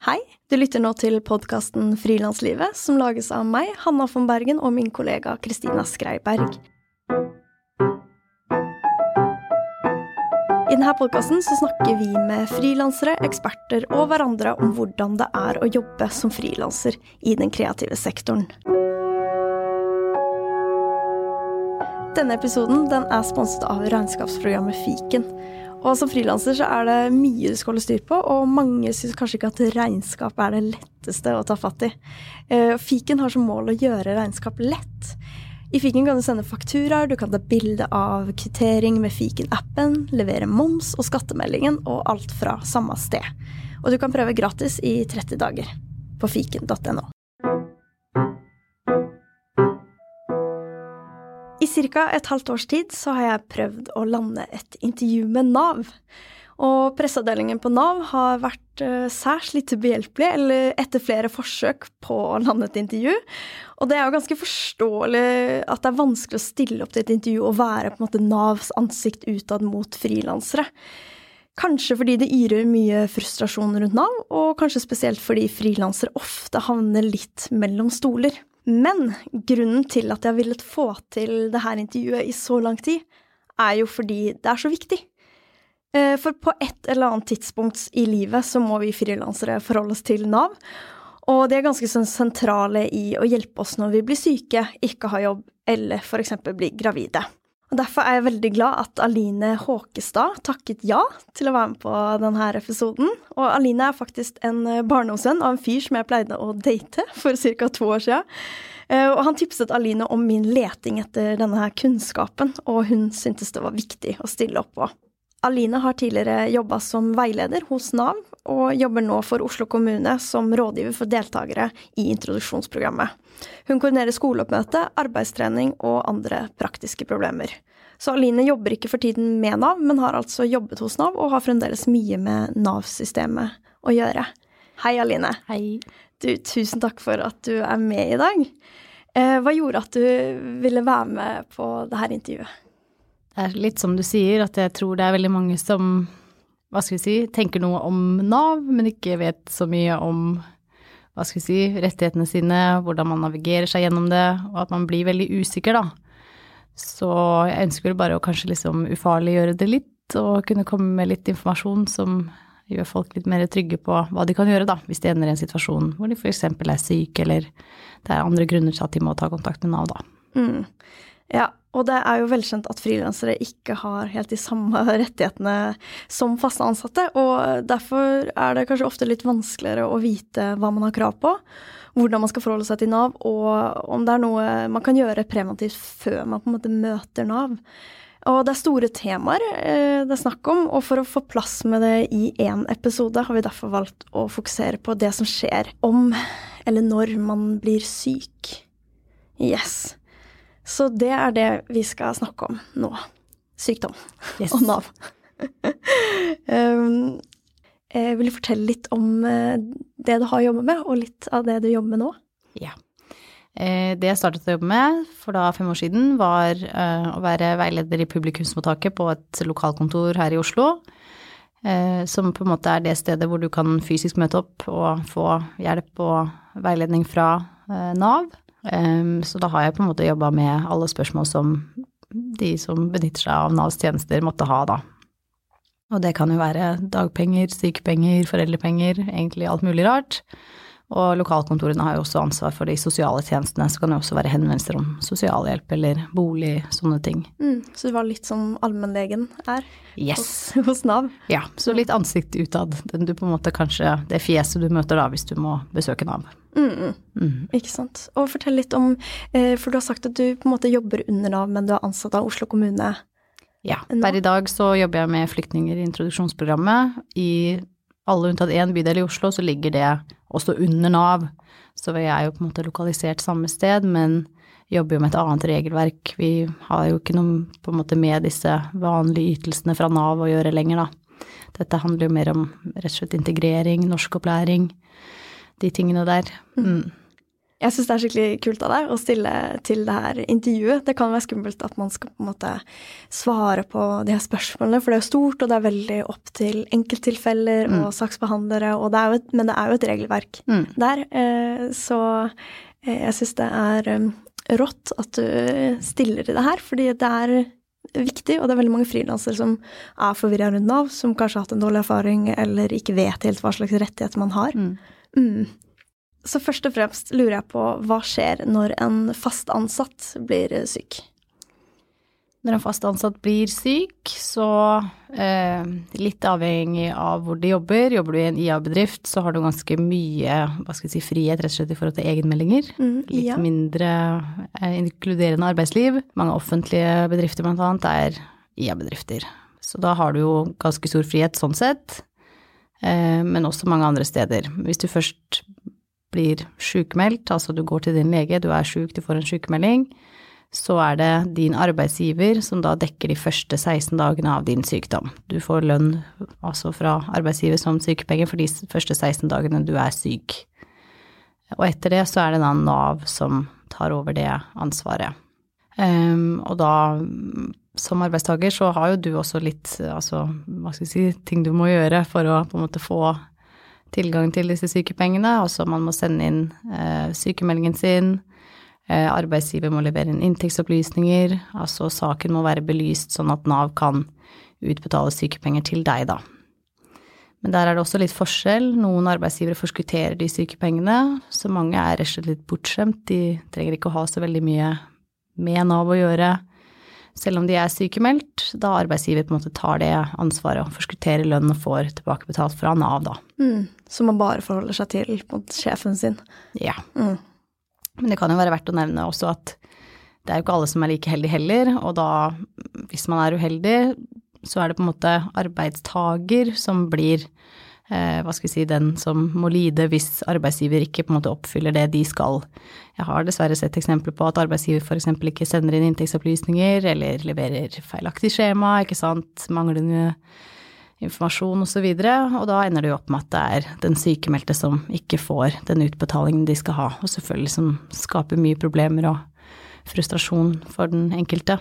Hei, du lytter nå til podkasten Frilanslivet, som lages av meg, Hanna von Bergen, og min kollega Kristina Skreiberg. I denne podkasten snakker vi med frilansere, eksperter og hverandre om hvordan det er å jobbe som frilanser i den kreative sektoren. Denne episoden den er sponset av regnskapsprogrammet Fiken. Og som frilanser så er det mye du skal holde styr på, og mange syns kanskje ikke at regnskap er det letteste å ta fatt i. Eh, fiken har som mål å gjøre regnskap lett. I Fiken kan du sende fakturaer, du kan ta bilde av kvittering med Fiken-appen, levere moms og skattemeldingen, og alt fra samme sted. Og du kan prøve gratis i 30 dager på fiken.no. ca. et halvt års tid så har jeg prøvd å lande et intervju med Nav. Og presseavdelingen på Nav har vært uh, særs lite behjelpelig, eller etter flere forsøk på å lande et intervju. Og det er jo ganske forståelig at det er vanskelig å stille opp til et intervju og være på en måte Navs ansikt utad mot frilansere. Kanskje fordi det yrer mye frustrasjon rundt Nav, og kanskje spesielt fordi frilansere ofte havner litt mellom stoler. Men grunnen til at jeg har villet få til det her intervjuet i så lang tid, er jo fordi det er så viktig. Eh, for på et eller annet tidspunkt i livet så må vi frilansere forholde oss til Nav, og de er ganske sentrale i å hjelpe oss når vi blir syke, ikke har jobb eller f.eks. blir gravide. Og Derfor er jeg veldig glad at Aline Håkestad takket ja til å være med på denne episoden. Og Aline er faktisk en barndomsvenn av en fyr som jeg pleide å date for ca. to år siden. Eh, og han tipset Aline om min leting etter denne kunnskapen, og hun syntes det var viktig å stille opp på. Aline har tidligere jobba som veileder hos Nav, og jobber nå for Oslo kommune som rådgiver for deltakere i introduksjonsprogrammet. Hun koordinerer skoleoppmøte, arbeidstrening og andre praktiske problemer. Så Aline jobber ikke for tiden med Nav, men har altså jobbet hos Nav og har fremdeles mye med Nav-systemet å gjøre. Hei, Aline. Hei. Du, tusen takk for at du er med i dag. Eh, hva gjorde at du ville være med på dette intervjuet? Er litt som du sier, at jeg tror det er veldig mange som, hva skal vi si, tenker noe om Nav, men ikke vet så mye om hva skal vi si, rettighetene sine, hvordan man navigerer seg gjennom det, og at man blir veldig usikker, da. Så jeg ønsker bare å kanskje liksom ufarliggjøre det litt, og kunne komme med litt informasjon som gjør folk litt mer trygge på hva de kan gjøre, da, hvis de ender i en situasjon hvor de f.eks. er syke, eller det er andre grunner til at de må ta kontakt med Nav, da. Mm. Ja, og det er jo velkjent at frilansere ikke har helt de samme rettighetene som faste ansatte, og derfor er det kanskje ofte litt vanskeligere å vite hva man har krav på, hvordan man skal forholde seg til Nav, og om det er noe man kan gjøre preventivt før man på en måte møter Nav. Og det er store temaer eh, det er snakk om, og for å få plass med det i én episode, har vi derfor valgt å fokusere på det som skjer om eller når man blir syk. Yes. Så det er det vi skal snakke om nå. Sykdom yes. og Nav. um, jeg vil fortelle litt om eh, det du har jobbet med, og litt av det du jobber med nå. Ja. Eh, det jeg startet å jobbe med for da fem år siden, var eh, å være veileder i publikumsmottaket på et lokalkontor her i Oslo. Som på en måte er det stedet hvor du kan fysisk møte opp og få hjelp og veiledning fra Nav. Um, så da har jeg på en måte jobba med alle spørsmål som de som benytter seg av Navs tjenester, måtte ha, da. Og det kan jo være dagpenger, sykepenger, foreldrepenger, egentlig alt mulig rart. Og lokalkontorene har jo også ansvar for de sosiale tjenestene, så kan det også være henvendelser om sosialhjelp eller bolig, sånne ting. Mm, så det var litt som allmennlegen er yes. hos, hos, Nav? Ja, så litt ansikt utad. Du på en måte kanskje det fjeset du møter da hvis du må besøke Nav. Mm, mm. mm. Ikke sant. Og fortell litt om, eh, for du har sagt at du på en måte jobber under Nav, men du er ansatt av Oslo kommune? Ja, per i dag så jobber jeg med flyktninger i introduksjonsprogrammet. I alle unntatt én bydel i Oslo så ligger det også under Nav. Så vi er jo på en måte lokalisert samme sted, men jobber jo med et annet regelverk. Vi har jo ikke noe på en måte med disse vanlige ytelsene fra Nav å gjøre lenger, da. Dette handler jo mer om rett og slett integrering, norskopplæring, de tingene der. Mm. Jeg syns det er skikkelig kult av deg å stille til det her intervjuet. Det kan være skummelt at man skal på en måte svare på de her spørsmålene, for det er jo stort, og det er veldig opp til enkelttilfeller mm. og saksbehandlere, og det et, men det er jo et regelverk mm. der. Eh, så eh, jeg syns det er um, rått at du stiller i det her, fordi det er viktig, og det er veldig mange frilansere som er forvirra rundt Nav, som kanskje har hatt en dårlig erfaring eller ikke vet helt hva slags rettigheter man har. Mm. Så først og fremst lurer jeg på hva skjer når en fast ansatt blir syk? Når en fast ansatt blir syk, så eh, litt avhengig av hvor de jobber. Jobber du i en IA-bedrift, så har du ganske mye hva skal jeg si, frihet rett og slett i forhold til egenmeldinger. Mm, litt ja. mindre eh, inkluderende arbeidsliv. Mange offentlige bedrifter blant annet er IA-bedrifter. Så da har du jo ganske stor frihet sånn sett, eh, men også mange andre steder. Hvis du først blir sjukmeldt, altså du går til din lege, du er sjuk, du får en sjukmelding, så er det din arbeidsgiver som da dekker de første 16 dagene av din sykdom. Du får lønn altså fra arbeidsgiver som sykepenger for de første 16 dagene du er syk. Og etter det så er det da Nav som tar over det ansvaret. Um, og da, som arbeidstaker, så har jo du også litt, altså, hva skal jeg si, ting du må gjøre for å på en måte få tilgang til disse sykepengene. Altså man må sende inn eh, sykemeldingen sin. Eh, arbeidsgiver må levere inn inntektsopplysninger. Altså saken må være belyst sånn at Nav kan utbetale sykepenger til deg, da. Men der er det også litt forskjell. Noen arbeidsgivere forskutterer de sykepengene, så mange er rett og slett litt bortskjemt. De trenger ikke å ha så veldig mye med Nav å gjøre selv om de er sykemeldt, da arbeidsgiver på en måte tar det ansvaret og forskutterer lønn og får tilbakebetalt fra Nav, da. Mm, så man bare forholder seg til mot sjefen sin. Ja. Mm. Men det kan jo være verdt å nevne også at det er jo ikke alle som er like heldige heller, og da, hvis man er uheldig, så er det på en måte arbeidstager som blir hva skal vi si, den som må lide hvis arbeidsgiver ikke på en måte oppfyller det de skal. Jeg har dessverre sett eksempler på at arbeidsgiver f.eks. ikke sender inn inntektsopplysninger eller leverer feilaktig skjema, ikke sant, manglende informasjon osv., og, så og da ender det jo opp med at det er den sykemeldte som ikke får den utbetalingen de skal ha, og selvfølgelig som skaper mye problemer og frustrasjon for den enkelte.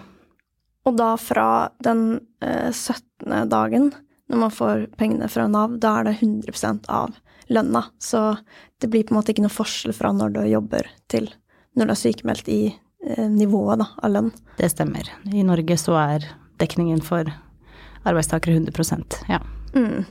Og da fra den eh, 17. dagen når man får pengene fra Nav, da er det 100 av lønna. Så det blir på en måte ikke noe forskjell fra når du jobber til når du er sykemeldt i eh, nivået da, av lønn. Det stemmer. I Norge så er dekningen for arbeidstakere 100 ja. Mm.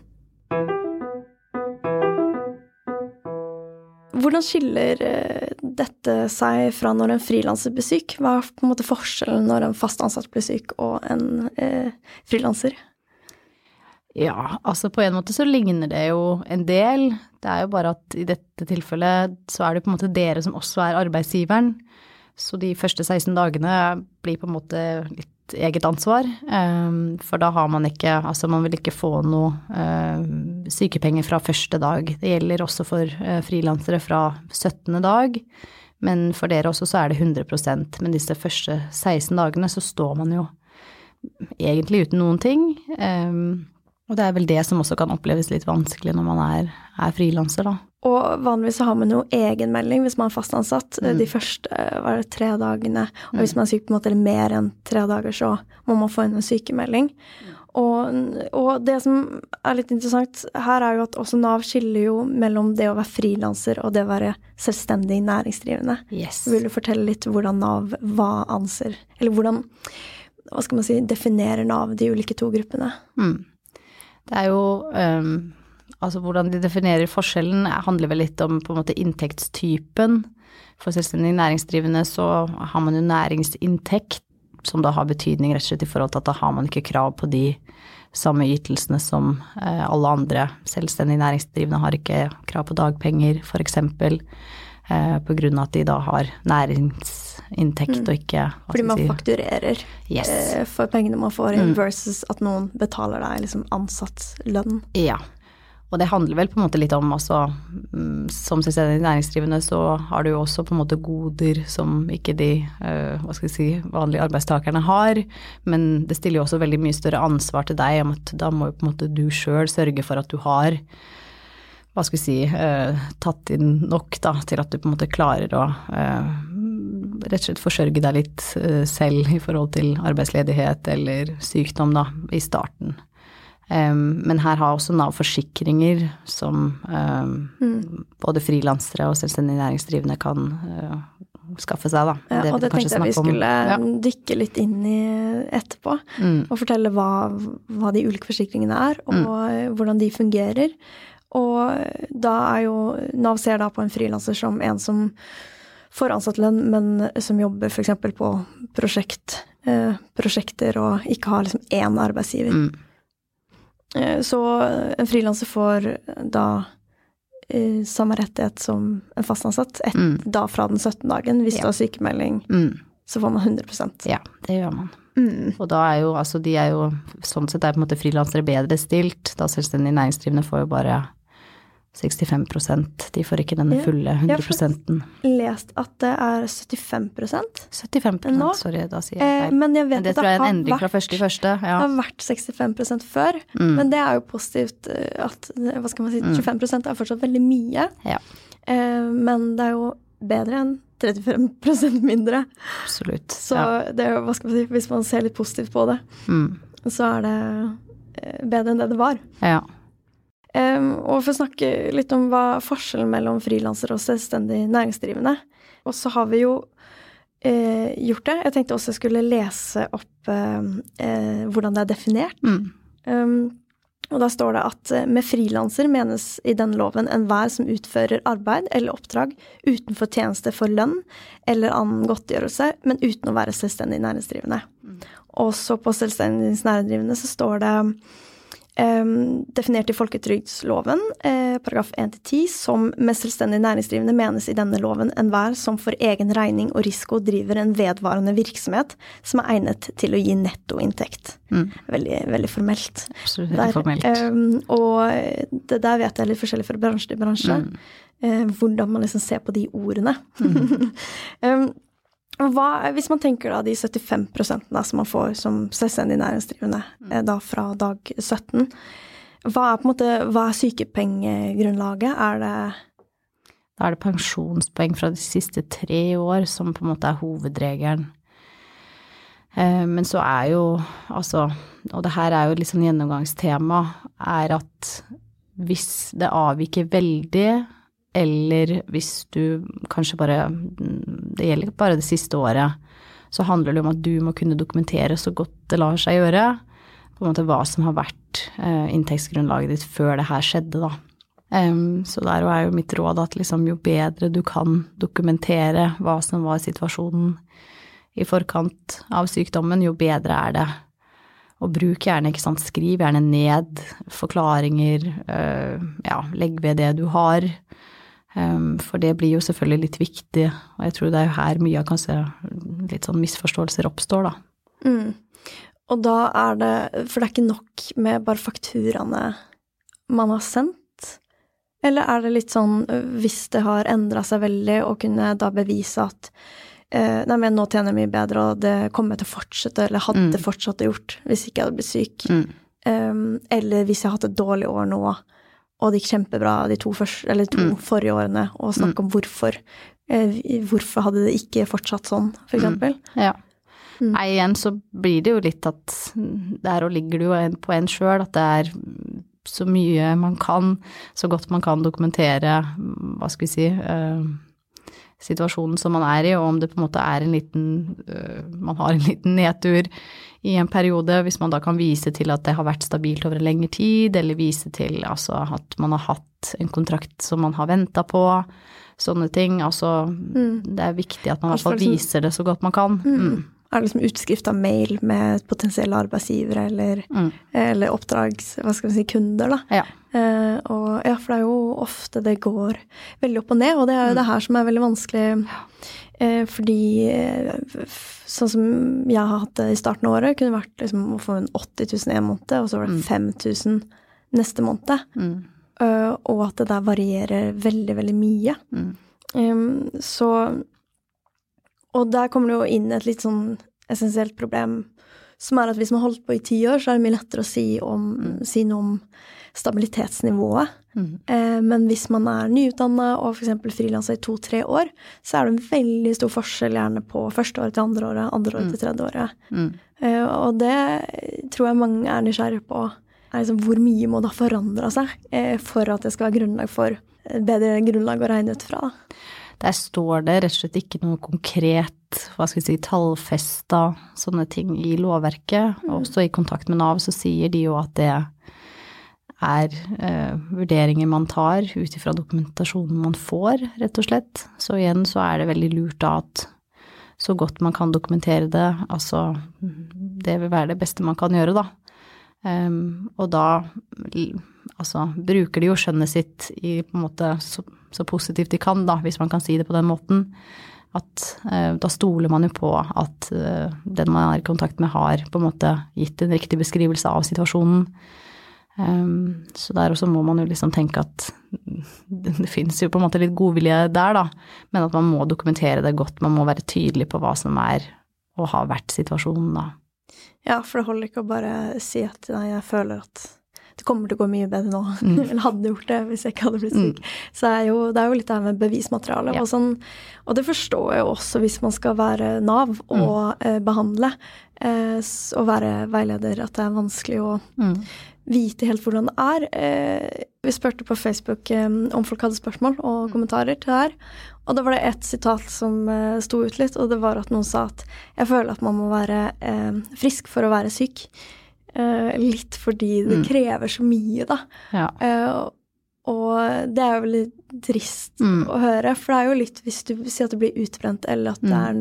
Hvordan skiller eh, dette seg fra når en frilanser blir syk? Hva er på en måte forskjellen når en fast ansatt blir syk og en eh, frilanser? Ja, altså på en måte så ligner det jo en del. Det er jo bare at i dette tilfellet så er det på en måte dere som også er arbeidsgiveren. Så de første 16 dagene blir på en måte litt eget ansvar. Ehm, for da har man ikke Altså man vil ikke få noe ehm, sykepenger fra første dag. Det gjelder også for eh, frilansere fra 17. dag. Men for dere også så er det 100% Men disse første 16 dagene så står man jo egentlig uten noen ting. Og det er vel det som også kan oppleves litt vanskelig når man er, er frilanser, da. Og vanligvis så har man jo egenmelding hvis man er fast ansatt mm. de første var det tre dagene. Og mm. hvis man er syk på en måte eller mer enn tre dager, så må man få inn en sykemelding. Og, og, det som er litt interessant her, er jo at også Nav skiller jo mellom det å være frilanser og det å være selvstendig næringsdrivende. Yes. Vil du fortelle litt hvordan Nav hva anser Eller hvordan, hva skal man si, definerer Nav de ulike to gruppene? Mm. Det er jo um, Altså hvordan de definerer forskjellen handler vel litt om på en måte inntektstypen. For selvstendig næringsdrivende så har man jo næringsinntekt, som da har betydning rett og slett i forhold til at da har man ikke krav på de samme ytelsene som eh, alle andre selvstendig næringsdrivende har ikke krav på dagpenger, f.eks. Eh, på grunn av at de da har næringsinntekt og ikke Fordi man si? fakturerer yes. eh, for pengene man får inn, mm. versus at noen betaler deg liksom ansatt lønn. Ja. Og det handler vel på en måte litt om altså mm, Som selvstendig næringsdrivende så har du jo også på en måte goder som ikke de uh, hva skal jeg si, vanlige arbeidstakerne har. Men det stiller jo også veldig mye større ansvar til deg om at da må jo på en måte du sjøl sørge for at du har hva skal vi si, eh, tatt inn nok da, til at du på en måte klarer å eh, rett og slett forsørge deg litt eh, selv i forhold til arbeidsledighet eller sykdom da, i starten. Um, men her har også Nav forsikringer som um, mm. både frilansere og selvstendig næringsdrivende kan uh, skaffe seg, da. Ja, det og det tenkte jeg vi skulle ja. dykke litt inn i etterpå. Mm. Og fortelle hva, hva, de ulike forsikringene er, og mm. hvordan de fungerer. Og da er jo Nav ser da på en frilanser som en som får ansattlønn, men som jobber f.eks. på prosjekt, eh, prosjekter og ikke har liksom én arbeidsgiver. Mm. Eh, så en frilanser får da eh, samme rettighet som en fast ansatt et, mm. da fra den 17. dagen. Hvis ja. du har sykemelding, mm. så får man 100 Ja, det gjør man. Mm. Og da er jo altså de er jo sånn sett er på en måte frilansere bedre stilt, da selvstendig næringsdrivende får jo bare 65% De får ikke den fulle 100 Jeg har lest at det er 75% 75 nå. Sorry, da sier jeg eh, feil. Men jeg vet men det at tror jeg er en endring fra første i første. Ja. Det har vært 65 før, mm. men det er jo positivt eh, at hva skal man si, 25 mm. er fortsatt veldig mye. Ja. Eh, men det er jo bedre enn 35% mindre. Absolutt. Så ja. det er jo, hva skal man si, hvis man ser litt positivt på det, mm. så er det bedre enn det det var. Ja. Og for å snakke litt om hva forskjellen mellom frilansere og selvstendig næringsdrivende. Og så har vi jo eh, gjort det. Jeg tenkte også jeg skulle lese opp eh, hvordan det er definert. Mm. Um, og da står det at eh, med frilanser menes i denne loven enhver som utfører arbeid eller oppdrag utenfor tjeneste for lønn eller annen godtgjørelse, men uten å være selvstendig næringsdrivende. Mm. Også på selvstendig næringsdrivende så står det definert i folketrygdloven, eh, paragraf 1-10, som med selvstendig næringsdrivende menes i denne loven enhver som for egen regning og risiko driver en vedvarende virksomhet som er egnet til å gi nettoinntekt. Mm. Veldig, veldig formelt. Absolutt veldig formelt. Um, og det der vet jeg litt forskjellig fra bransje til bransje. Mm. Uh, hvordan man liksom ser på de ordene. Mm. Hva, hvis man tenker da de 75% da, som man får som selvstendig næringsdrivende mm. Eh, da fra dag 17, hva er måte, hva er sykepengegrunnlaget? Er det Da er det pensjonspoeng fra de siste tre år som på en måte er hovedregelen. Eh, men så er jo altså, og det her er jo sånn gjennomgangstema, er at hvis det avviker veldig eller hvis du kanskje bare Det gjelder bare det siste året. Så handler det om at du må kunne dokumentere så godt det lar seg gjøre, på en måte hva som har vært eh, inntektsgrunnlaget ditt før det her skjedde, da. Um, så der er jo mitt råd at liksom jo bedre du kan dokumentere hva som var situasjonen i forkant av sykdommen, jo bedre er det. Og bruk gjerne, ikke sant, skriv gjerne ned forklaringer, uh, ja, legg ved det du har. Um, for det blir jo selvfølgelig litt viktig, og jeg tror det er jo her mye av kanskje litt sånn misforståelser oppstår, da. Mm. Og da er det For det er ikke nok med bare fakturaene man har sendt? Eller er det litt sånn, hvis det har endra seg veldig, å kunne da bevise at eh, Nei, men nå tjener jeg mye bedre, og det kommer jeg til å fortsette, eller hadde mm. fortsatt gjort hvis ikke jeg hadde blitt syk. Mm. Um, eller hvis jeg har hatt et dårlig år nå, og det gikk kjempebra de to, første, to mm. forrige årene, og snakke mm. om hvorfor. Eh, hvorfor hadde det ikke fortsatt sånn, for mm. eksempel? Mm. Ja. Mm. Nei, igjen så blir det jo litt at der og ligger det jo på en sjøl, at det er så mye man kan, så godt man kan dokumentere, hva skal vi si, uh, situasjonen som man er i, og om det på en måte er en liten uh, Man har en liten nedtur i en periode, hvis man da kan vise til at det har vært stabilt over en lengre tid, eller vise til altså, at man har hatt en kontrakt som man har venta på, sånne ting. Altså, mm. det er viktig at man i hvert fall viser det så godt man kan. Mm. Er det liksom utskrift av mail med potensielle arbeidsgivere eller, mm. eller oppdrags... Hva skal vi si kunder, da. Ja. Eh, og ja, for det er jo ofte det går veldig opp og ned, og det er jo mm. det her som er veldig vanskelig. Eh, fordi eh, sånn som jeg har hatt det i starten av året, kunne vært liksom å få en 80 000 en måned, og så var det 5000 mm. neste måned. Mm. Uh, og at det der varierer veldig, veldig mye. Mm. Um, så Og der kommer det jo inn et litt sånn essensielt problem, som er at hvis man har holdt på i ti år, så er det mye lettere å si, om, mm. si noe om stabilitetsnivået. Mm. Men hvis man er nyutdanna og f.eks. frilanser i to-tre år, så er det en veldig stor forskjell gjerne på første året til andre året, andre året mm. til tredje året. Mm. Og det tror jeg mange er nysgjerrige på. Er liksom hvor mye må da forandre seg for at det skal være grunnlag for bedre grunnlag å regne ut fra? Der står det rett og slett ikke noe konkret, hva skal vi si, tallfesta sånne ting i lovverket. Mm. Også i kontakt med Nav så sier de jo at det er eh, vurderinger man tar ut ifra dokumentasjonen man får, rett og slett. Så igjen så er det veldig lurt da at så godt man kan dokumentere det, altså det vil være det beste man kan gjøre, da. Um, og da altså bruker de jo skjønnet sitt i på en måte så, så, positivt de kan, da, hvis man kan si det på den måten. At eh, da stoler man jo på at eh, den man er i kontakt med, har på en måte gitt en riktig beskrivelse av situasjonen. Um, så der også må man jo liksom tenke at det, det fins jo på en måte litt godvilje der, da, men at man må dokumentere det godt. Man må være tydelig på hva som er og har vært situasjonen, da. Ja, for det holder ikke å bare si at nei, jeg føler at det kommer til å gå mye bedre nå, mm. eller hadde gjort det hvis jeg ikke hadde blitt syk. Mm. Så er, jo, det er jo litt det her med bevismateriale. Ja. Og, sånn, og, det forstår jeg jo også hvis man skal være Nav og mm. eh, behandle eh, og være veileder, at det er vanskelig å mm. vite helt hvordan det er. Eh, vi spurte på Facebook eh, om folk hadde spørsmål og mm. kommentarer til det her. Og da var det ett sitat som eh, sto ut litt, og det var at noen sa at jeg føler at man må være uh, frisk for å være syk. Uh, litt fordi det mm. krever så mye, da. Ja. og det er jo veldig trist mm. å høre, for det er jo litt hvis du sier at du blir utbrent, eller at mm. det er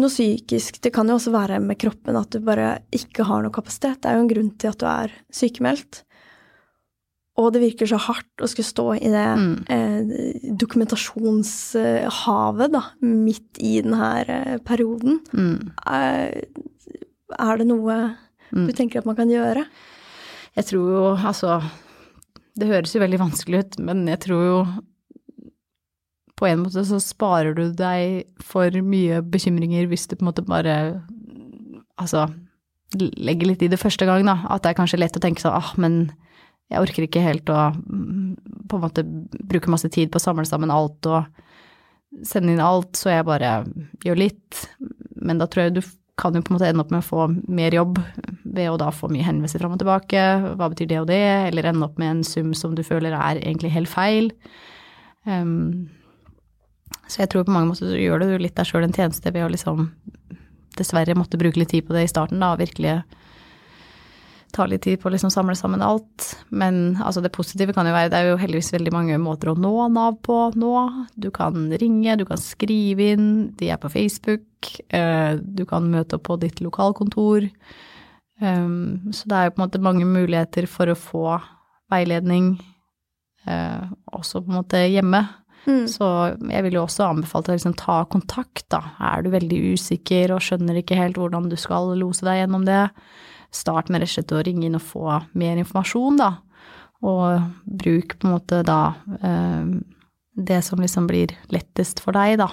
noe psykisk Det kan jo også være med kroppen at du bare ikke har noe kapasitet. Det er jo en grunn til at du er sykemeldt. Og det virker så hardt å skulle stå i det mm. eh, dokumentasjonshavet, da, midt i denne eh, perioden. Mm. Er, er, det noe mm. du tenker at man kan gjøre? Jeg tror jo, altså Det høres jo veldig vanskelig ut, men jeg tror jo på en måte så sparer du deg for mye bekymringer hvis du på en måte bare Altså legger litt i det første gang, da. At det er kanskje lett å tenke sånn ah, men jeg orker ikke helt å mm, på en måte bruke masse tid på å samle sammen alt og sende inn alt, så jeg bare gjør litt. Men da tror jeg du kan jo på en måte ende opp med å få mer jobb ved å da få mye henvendelser fram og tilbake. Hva betyr det og det? Eller ende opp med en sum som du føler er egentlig helt feil. Um, så jeg tror på mange måter så gjør du litt deg sjøl en tjeneste ved å liksom dessverre måtte bruke litt tid på det i starten, da, og virkelig ta litt tid på å liksom samle sammen alt. Men altså det positive kan jo være Det er jo heldigvis veldig mange måter å nå Nav på nå. Du kan ringe, du kan skrive inn, de er på Facebook. Eh, du kan møte opp på ditt lokalkontor. Um, så det er jo på en måte mange muligheter for å få veiledning uh, også på en måte hjemme. Mm. Så jeg vil jo også anbefale deg å liksom ta kontakt, da. Er du veldig usikker og skjønner ikke helt hvordan du skal lose deg gjennom det, start med rett og slett å ringe inn og få mer informasjon, da. Og bruk på en måte da um, det som liksom blir lettest for deg, da.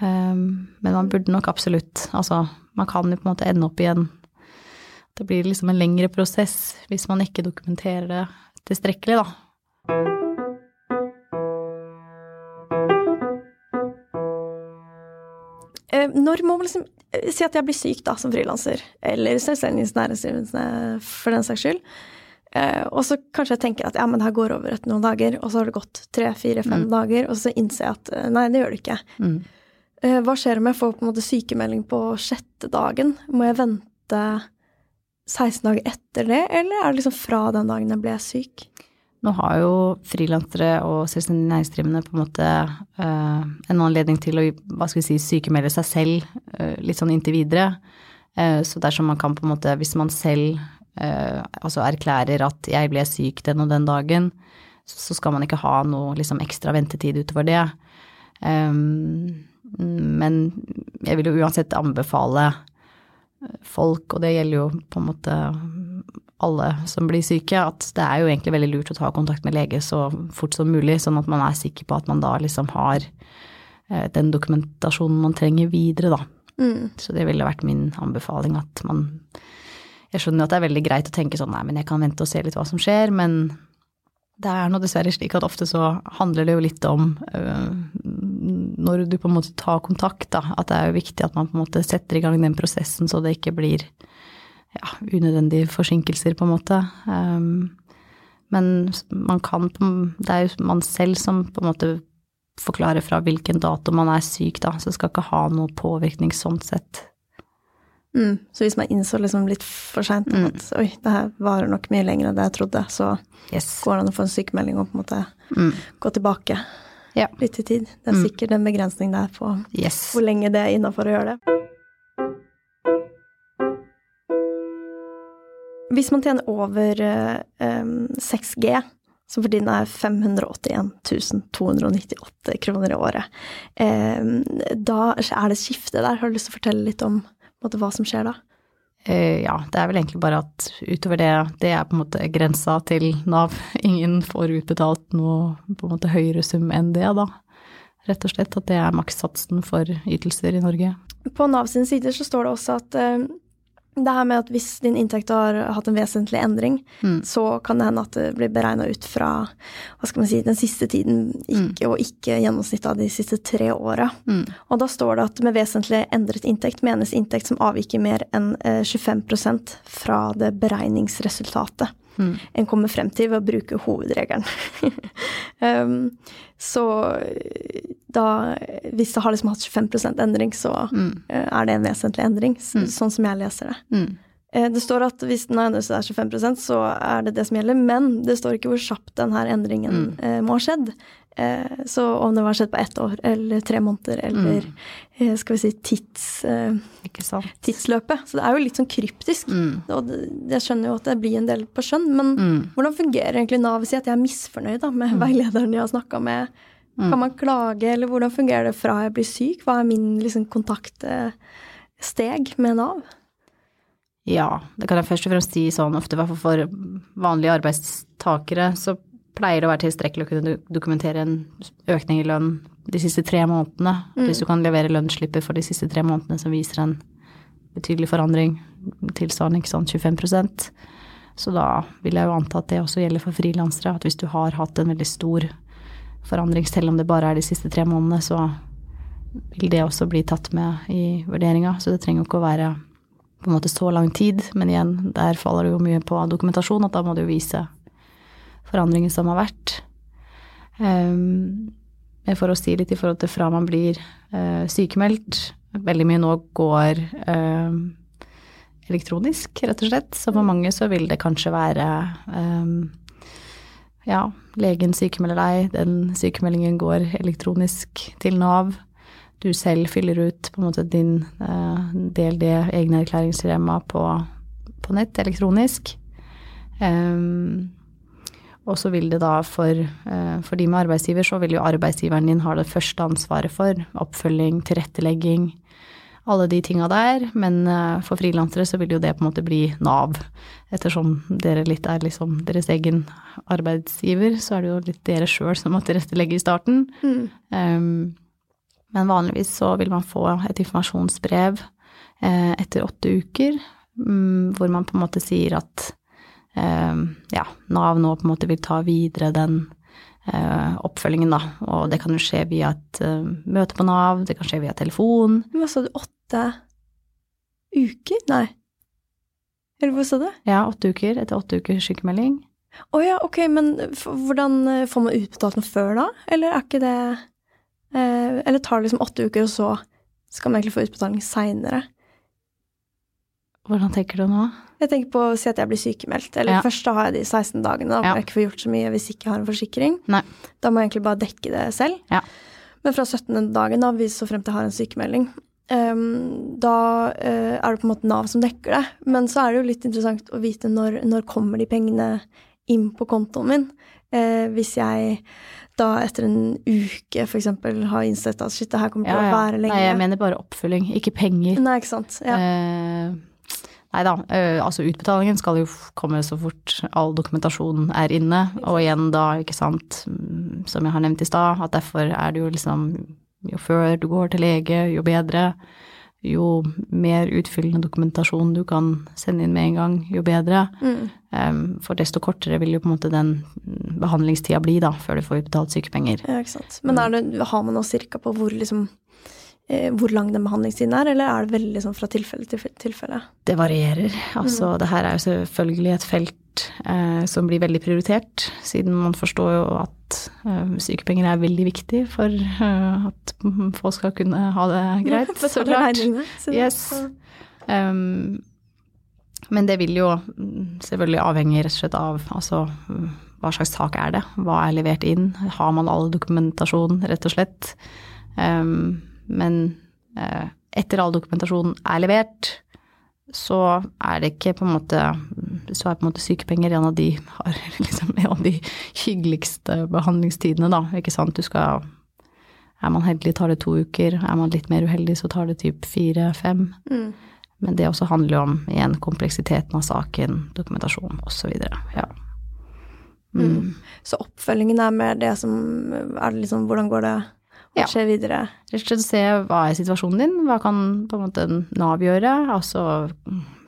Um, men man burde nok absolutt Altså, man kan jo på en måte ende opp i en Det blir liksom en lengre prosess hvis man ikke dokumenterer det tilstrekkelig, da. Eh, når må man liksom eh, Si at jeg blir syk da, som frilanser, eller selvstendig næringsdrivende for den saks skyld. Eh, og så kanskje jeg tenker at ja, men det her går over etter noen dager, og så har det gått tre, fire, fem mm. dager, og så innser jeg at nei, det gjør det ikke. Mm. hva skjer om jeg får på en måte sykemelding på sjette dagen? Må jeg vente 16 dager etter det, eller er det liksom fra den dagen jeg ble syk? Nå har jo frilansere og selvstendig næringsdrivende på en måte uh, en anledning til å hva skal vi si, sykemelde seg selv uh, litt sånn inntil videre. Uh, så dersom man kan på en måte, hvis man selv altså erklærer at jeg ble syk den og den dagen, så skal man ikke ha noe liksom ekstra ventetid utover det. Um, men jeg vil jo uansett anbefale folk, og det gjelder jo på en måte alle som blir syke, at det er jo egentlig veldig lurt å ta kontakt med lege så fort som mulig, sånn at man er sikker på at man da liksom har eh, den dokumentasjonen man trenger videre, da. Mm. Så det ville vært min anbefaling at man jeg skjønner jo at det er veldig greit å tenke sånn nei, men jeg kan vente og se litt hva som skjer, men det er nå dessverre slik at ofte så handler det jo litt om øh, når du på en måte tar kontakt, da, at det er jo viktig at man på en måte setter i gang den prosessen så det ikke blir ja, unødvendige forsinkelser, på en måte. Um, men man kan Det er jo man selv som på en måte forklarer fra hvilken dato man er syk, da, så skal ikke ha noe påvirkning sånn sett. Mm. Så hvis man innså liksom litt for seint mm. at oi, det her varer nok mye lenger enn det jeg trodde, så yes. går det an å få en sykemelding og på en måte mm. gå tilbake ja. litt i tid. Det er mm. sikkert en begrensning der på yes. hvor lenge det er innafor å gjøre det. Hvis man tjener over um, 6G, som for tiden er 581 298 kroner i året, um, da er det et skifte der. Har du lyst til å fortelle litt om måte, hva som skjer da? Uh, ja, det er vel egentlig bare at utover det, det er på en måte grensa til Nav. Ingen får utbetalt noe på en måte høyere sum enn det, da. Rett og slett at det er makssatsen for ytelser i Norge. På Nav sin sider så står det også at uh, det her med at hvis din inntekt har hatt en vesentlig endring, mm. så kan det hende at det blir beregna ut fra hva skal man si, den siste tiden, ikke, mm. og ikke gjennomsnittet av de siste tre åra. Mm. Og da står det at med vesentlig endret inntekt menes inntekt som avviker mer enn 25 eh, fra det beregningsresultatet mm. en kommer frem til ved å bruke hovedregelen. um, så da, hvis det har liksom hatt 25 endring, så mm. uh, er det en vesentlig endring, mm. sånn som jeg leser det. Uh, det står at hvis den har endret seg 25% så er det det som gjelder, men det står ikke hvor kjapt denne endringen mm. må ha skjedd. Eh, så om det var skjedd på ett år eller tre måneder eller mm. Eh, skal vi si tids, eh, tidsløpet. Så det er jo litt sånn kryptisk. Mm. Og jeg skjønner jo at det blir en del på skjønn, men mm. hvordan fungerer egentlig Nav? Si at jeg er misfornøyd da, med mm. veilederen jeg har snakka med. Mm. Kan man klage, eller hvordan fungerer det fra jeg blir syk? Hva er min liksom, kontaktsteg med Nav? Ja, det kan jeg først og fremst si sånn ofte, i hvert fall for vanlige arbeidstakere, så pleier det å være tilstrekkelig å kunne dokumentere en økning i lønn de siste tre månedene. Mm. Hvis du kan levere lønnsslipper for de siste tre månedene som viser en betydelig forandring, tilsvarende ikke sånn 25% så da vil jeg jo anta at det også gjelder for frilansere. At hvis du har hatt en veldig stor forandring, selv om det bare er de siste tre månedene, så vil det også bli tatt med i vurderinga. Så det trenger jo ikke å være på en måte så lang tid. Men igjen, der faller det jo mye på dokumentasjon, at da må du jo vise forandringen som har vært. Um, for å si litt i forhold til fra man blir uh, sykemeldt Veldig mye nå går uh, elektronisk, rett og slett. Så for mange så vil det kanskje være um, ja, legen sykemelder deg, den sykemeldingen går elektronisk til Nav. Du selv fyller ut på en måte din uh, DLD, egne erklæringsdilemma på, på nett elektronisk. Um, og så vil det da for, eh, for, de med arbeidsgiver, så vil jo arbeidsgiveren din ha det første ansvaret for oppfølging, tilrettelegging, alle de tinga der. Men eh, for frilansere så vil jo det på en måte bli Nav. Ettersom dere litt er liksom deres egen arbeidsgiver, så er det jo litt dere sjøl som må tilrettelegge i starten. Mm. Um, men vanligvis så vil man få et informasjonsbrev eh, etter åtte uker, mm, hvor man på en måte sier at eh, ja, Nav nå på en måte vil ta videre den eh, oppfølgingen, da. Og det kan jo skje via et uh, møte på Nav, det kan skje via telefon. Hva sa du, åtte uker? Nei. Eller hva sa du? Ja, åtte uker. Etter åtte ukers sykemelding. Å oh, ja, ok, men hvordan eh, får man utbetalt noe før da? Eller er ikke det eh, Eller tar det liksom åtte uker, og så skal man egentlig få utbetaling seinere? Hvordan tenker du nå? Jeg tenker på å si at jeg blir sykemeldt. Eller ja. først da har jeg de 16 dagene. Da må ja. jeg ikke få gjort så mye hvis jeg ikke har en forsikring. Nei. Da må jeg egentlig bare dekke det selv. Ja. Men fra 17. dagen, da, hvis så frem til jeg har en sykemelding, um, da uh, er det på en måte Nav som dekker det. Men så er det jo litt interessant å vite når, når kommer de pengene inn på kontoen min. Uh, hvis jeg da etter en uke f.eks. har innsett at shit, det her kommer til å være lenge. Nei, jeg mener bare oppfølging, ikke penger. Nei, ikke sant. Ja. Eh, Nei da, altså utbetalingen skal jo komme så fort all dokumentasjon er inne. Og igjen da, ikke sant, mm, som jeg har nevnt i stad, at derfor er det jo liksom Jo før du går til lege, jo bedre. Jo mer utfyllende dokumentasjon du kan sende inn med en gang, jo bedre. Mm. For desto kortere vil jo på en måte den behandlingstida bli, da, før du får utbetalt sykepenger. Ja, ikke sant. Men det, har man noe cirka på hvor, liksom, hvor lang den behandlingstiden er, eller er det veldig sånn fra tilfelle til tilfelle? Det varierer. Altså, mm. det her er jo selvfølgelig et felt eh, som blir veldig prioritert, siden man forstår jo at eh, sykepenger er veldig viktig for eh, at folk skal kunne ha det greit, ja, så klart. Yes. Um, men det vil jo selvfølgelig avhenge rett og slett av altså, hva slags sak er det, hva er levert inn, har man all dokumentasjon, rett og slett. Um, men eh, etter all dokumentasjon er levert, så er det ikke på en måte Så er på en måte sykepenger en av de, har liksom en av de hyggeligste behandlingstidene, da. Ikke sant. Du skal Er man heldig, tar det to uker. Er man litt mer uheldig, så tar det typ fire-fem. Mm. Men det også handler jo om igjen kompleksiteten av saken, dokumentasjon osv. Ja. Mm. Mm. Så oppfølgingen er mer det som Er det liksom hvordan går det hva skjer videre? Rett og slett se hva er situasjonen din, hva kan på en måte Nav gjøre. Altså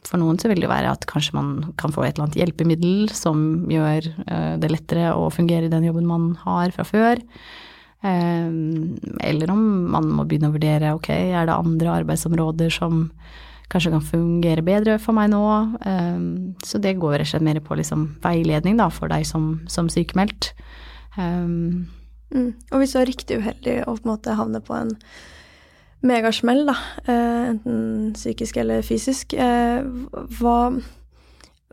for noen så vil det være at kanskje man kan få et eller annet hjelpemiddel som gjør uh, det lettere å fungere i den jobben man har fra før. Um, eller om man må begynne å vurdere ok, er det andre arbeidsområder som kanskje kan fungere bedre for meg nå. Um, så det går rett og slett mer på liksom veiledning da, for deg som, som sykemeldt. Mm. Og hvis du er riktig uheldig og på en måte havner på en megasmell, da, eh, enten psykisk eller fysisk, eh, hva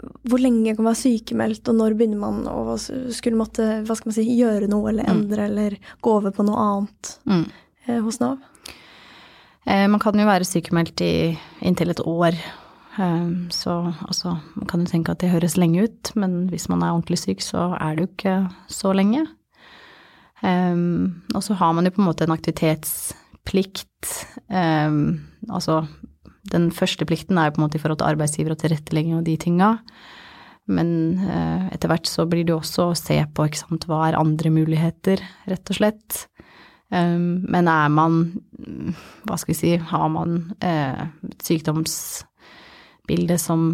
hvor lenge kan man være sykemeldt, og når begynner man å skulle måtte hva skal man si, gjøre noe eller mm. endre mm. eller gå over på noe annet mm. eh, hos Nav? Eh, man kan jo være sykemeldt i inntil et år. Eh, så altså, man kan jo tenke at det høres lenge ut, men hvis man er ordentlig syk, så er det jo ikke så lenge. Um, og så har man jo på en måte en aktivitetsplikt. Um, altså den første plikten er jo på en måte i forhold til arbeidsgiver og tilrettelegging og de tinga. Men uh, etter hvert så blir det jo også å se på ikke sant, hva er andre muligheter, rett og slett. Um, men er man, hva skal vi si, har man uh, sykdomsbilde som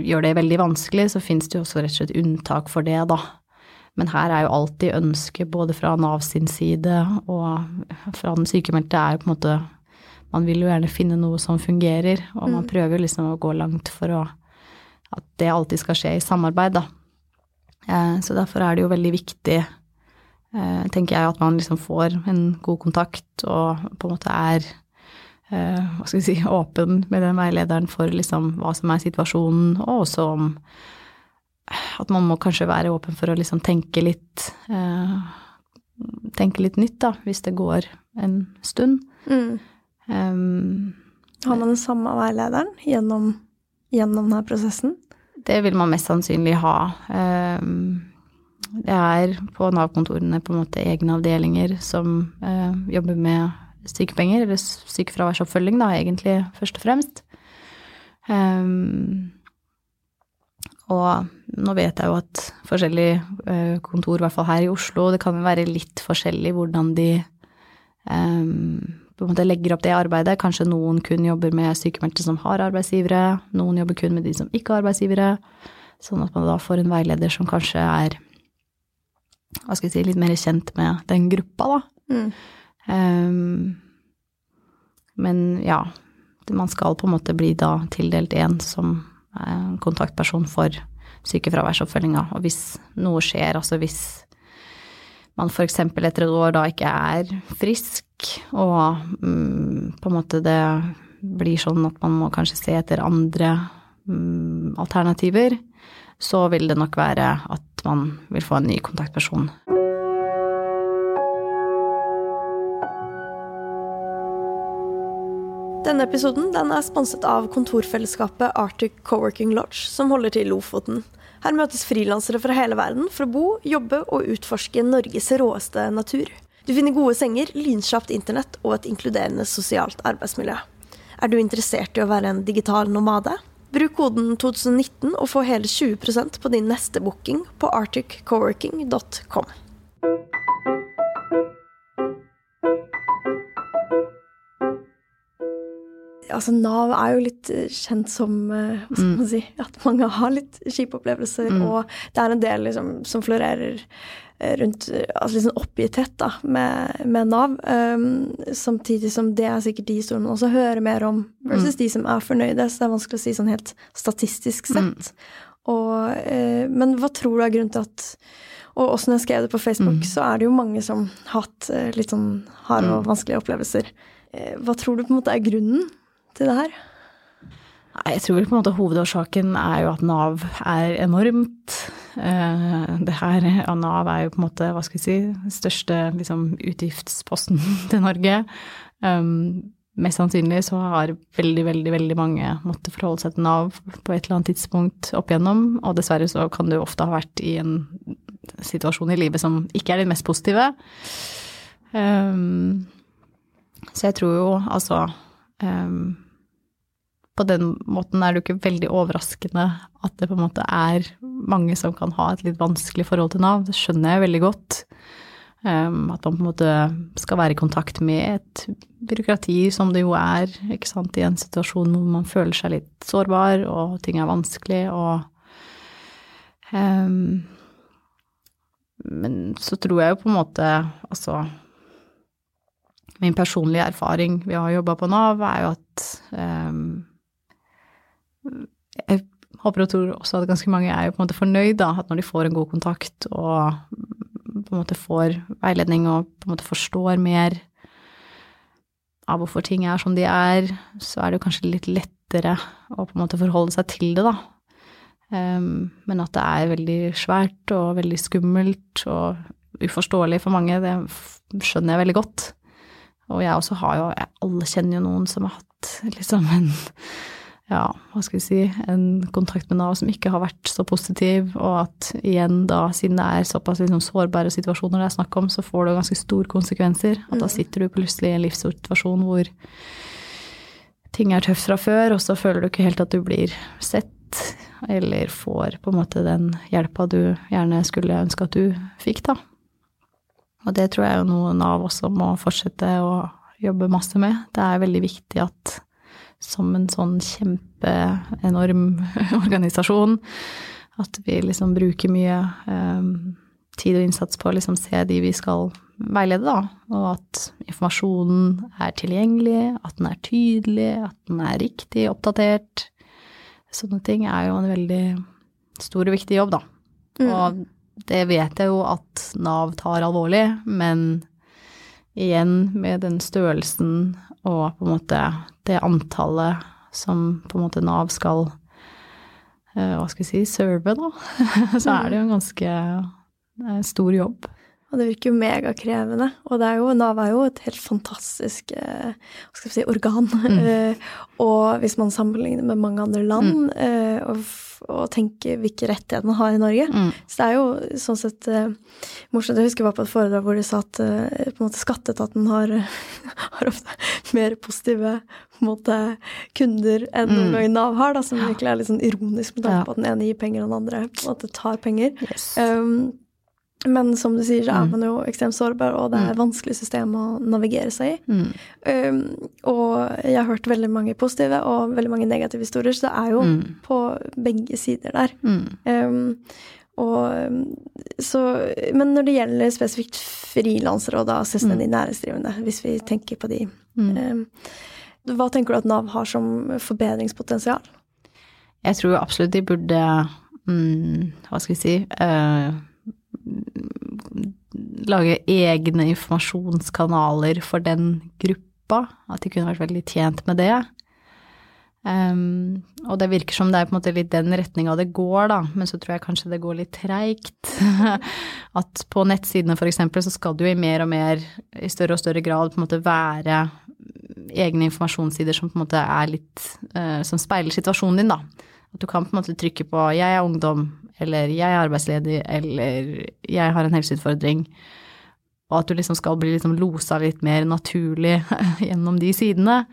gjør det veldig vanskelig, så finnes det jo også rett og slett unntak for det, da. Men her er jo alltid ønsket både fra Nav sin side og fra den sykemeldte er jo på en måte Man vil jo gjerne finne noe som fungerer, og man mm. prøver liksom å gå langt for å at det alltid skal skje i samarbeid, da. Eh, så derfor er det jo veldig viktig, eh, tenker jeg, at man liksom får en god kontakt og på en måte er eh, hva skal vi si, åpen med den veilederen for liksom hva som er situasjonen, og også om at man må kanskje være åpen for å liksom tenke litt eh, Tenke litt nytt, da, hvis det går en stund. Mm. Um, Har man den samme veilederen gjennom, gjennom denne prosessen? Det vil man mest sannsynlig ha. Um, det er på Nav-kontorene på en måte egne avdelinger som uh, jobber med sykepenger, eller sykefraværsoppfølging, da, egentlig, først og fremst. Um, og nå vet jeg jo at forskjellige eh, kontor, i hvert fall her i Oslo, det kan jo være litt forskjellig hvordan de um, på en måte legger opp det arbeidet. Kanskje noen kun jobber med sykemeldte som har arbeidsgivere, noen jobber kun med de som ikke har arbeidsgivere. Sånn at man da får en veileder som kanskje er hva skal jeg si, litt mer kjent med den gruppa, da. Mm. Um, men ja, man skal på en måte bli da tildelt en som kontaktperson for sykefraværsoppfølginga. Og hvis noe skjer, altså hvis man f.eks. etter et år da ikke er frisk, og mm, på en måte det blir sånn at man må kanskje se etter andre mm, alternativer, så vil det nok være at man vil få en ny kontaktperson. Denne episoden den er sponset av kontorfellesskapet Arctic Coworking Lodge, som holder til i Lofoten. Her møtes frilansere fra hele verden for å bo, jobbe og utforske Norges råeste natur. Du finner gode senger, lynkjapt internett og et inkluderende sosialt arbeidsmiljø. Er du interessert i å være en digital nomade? Bruk koden 2019 og få hele 20% på din neste booking på arcticcoworking.com. Altså, Nav er jo litt eh, kjent som eh, Hva skal Mm. man si At mange har litt kjipe opplevelser, Mm. og det er en del liksom, som florerer eh, rundt altså sånn oppgitthet da, med, med Nav. Um, samtidig som det er sikkert de historiene man også hører mer om, versus de som er fornøyde. Så det er vanskelig å si sånn helt statistisk sett. Og, uh, men hva tror du er grunnen til at Og også når jeg skrev det på Facebook, Mm. så er det jo mange som har hatt litt sånn harde og vanskelige opplevelser. Hva tror du på en måte er grunnen til det her? Jeg tror på en måte hovedårsaken er jo at Nav er enormt. Eh, Det her, av Nav er jo på en måte, hva skal vi si, største liksom, utgiftsposten til Norge. Um, mest sannsynlig så har veldig, veldig, veldig mange måttet forholde seg til Nav på et eller annet tidspunkt opp igjennom, og dessverre så kan du ofte ha vært i en situasjon i livet som ikke er den mest positive. Um, så jeg tror jo altså um, på den måten er det jo ikke veldig overraskende at det på en måte er mange som kan ha et litt vanskelig forhold til Nav. Det skjønner jeg veldig godt. Um, at man på en måte skal være i kontakt med et byråkrati som det jo er, ikke sant, i en situasjon hvor man føler seg litt sårbar, og ting er vanskelig, og um, Men så tror jeg jo på en måte, altså Min personlige erfaring ved å ha jobba på Nav, er jo at um, jeg håper og tror også at ganske mange er jo på en måte fornøyd, da, at når de får en god kontakt og på en måte får veiledning og på en måte forstår mer av hvorfor ting er som de er, så er det jo kanskje litt lettere å på en måte forholde seg til det, da. Um, men at det er veldig svært og veldig skummelt og uforståelig for mange, det skjønner jeg veldig godt. Og jeg også har jo, alle kjenner jo noen som har hatt liksom en ja, hva skal vi si, en kontakt med Nav som ikke har vært så positiv, og at igjen da, siden det er såpass liksom, sårbare situasjoner det er snakk om, så får det ganske store konsekvenser. At da sitter du plutselig i en livssituasjon hvor ting er tøft fra før, og så føler du ikke helt at du blir sett, eller får på en måte den hjelpa du gjerne skulle ønske at du fikk, da. Og det tror jeg jo noe Nav også må fortsette å jobbe masse med. Det er veldig viktig at som en sånn kjempeenorm organisasjon. At vi liksom bruker mye um, tid og innsats på å liksom se de vi skal veilede, da. Og at informasjonen er tilgjengelig, at den er tydelig, at den er riktig oppdatert. Sånne ting er jo en veldig stor og viktig jobb, da. Mm. Og det vet jeg jo at Nav tar alvorlig, men igjen med den størrelsen og på en måte det antallet som på en måte Nav skal eh, hva skal vi si, serve, da, så er det jo en ganske eh, stor jobb. Og det virker jo megakrevende. Og det er jo, Nav er jo et helt fantastisk eh, hva skal vi si, organ. Mm. og hvis man sammenligner med mange andre land, eh, og, og tenker hvilke rettigheter man har i Norge Mm. Så det er jo sånn sett eh, morsomt. Jeg husker jeg var på et foredrag hvor de sa at eh, på en måte skatteetaten har, har ofte mer positive måte, kunder enn noen Mm. gang Nav har, da, som virkelig er litt sånn ironisk med tanke på at den ene gir penger og den andre på en måte tar penger. Yes. Um, men som du sier, så er Mm. man jo ekstremt sårbar, og det er et vanskelig system å navigere seg i. Mm. Um, og jeg har hørt veldig mange positive og veldig mange negative historier, så det er jo Mm. på begge sider der. Mm. Um, og um, så, men når det gjelder spesifikt frilansere og da selvstendig næringsdrivende, hvis vi tenker på de, Mm. um, hva tenker du at Nav har som forbedringspotensial? Jeg tror absolutt de burde mm, Hva skal vi si eh, Lage egne informasjonskanaler for den gruppa. At de kunne vært veldig tjent med det. Um, og det virker som det er på en måte litt den retninga det går, da, men så tror jeg kanskje det går litt treigt. At på nettsidene eksempel så skal det jo i mer og mer, i større og større grad på en måte være egne informasjonssider som på en måte er litt uh, Som speiler situasjonen din, da. At du kan på en måte trykke på 'jeg er ungdom', eller 'jeg er arbeidsledig', eller 'jeg har en helseutfordring'. Og at du liksom skal bli liksom losa litt mer naturlig gjennom de sidene.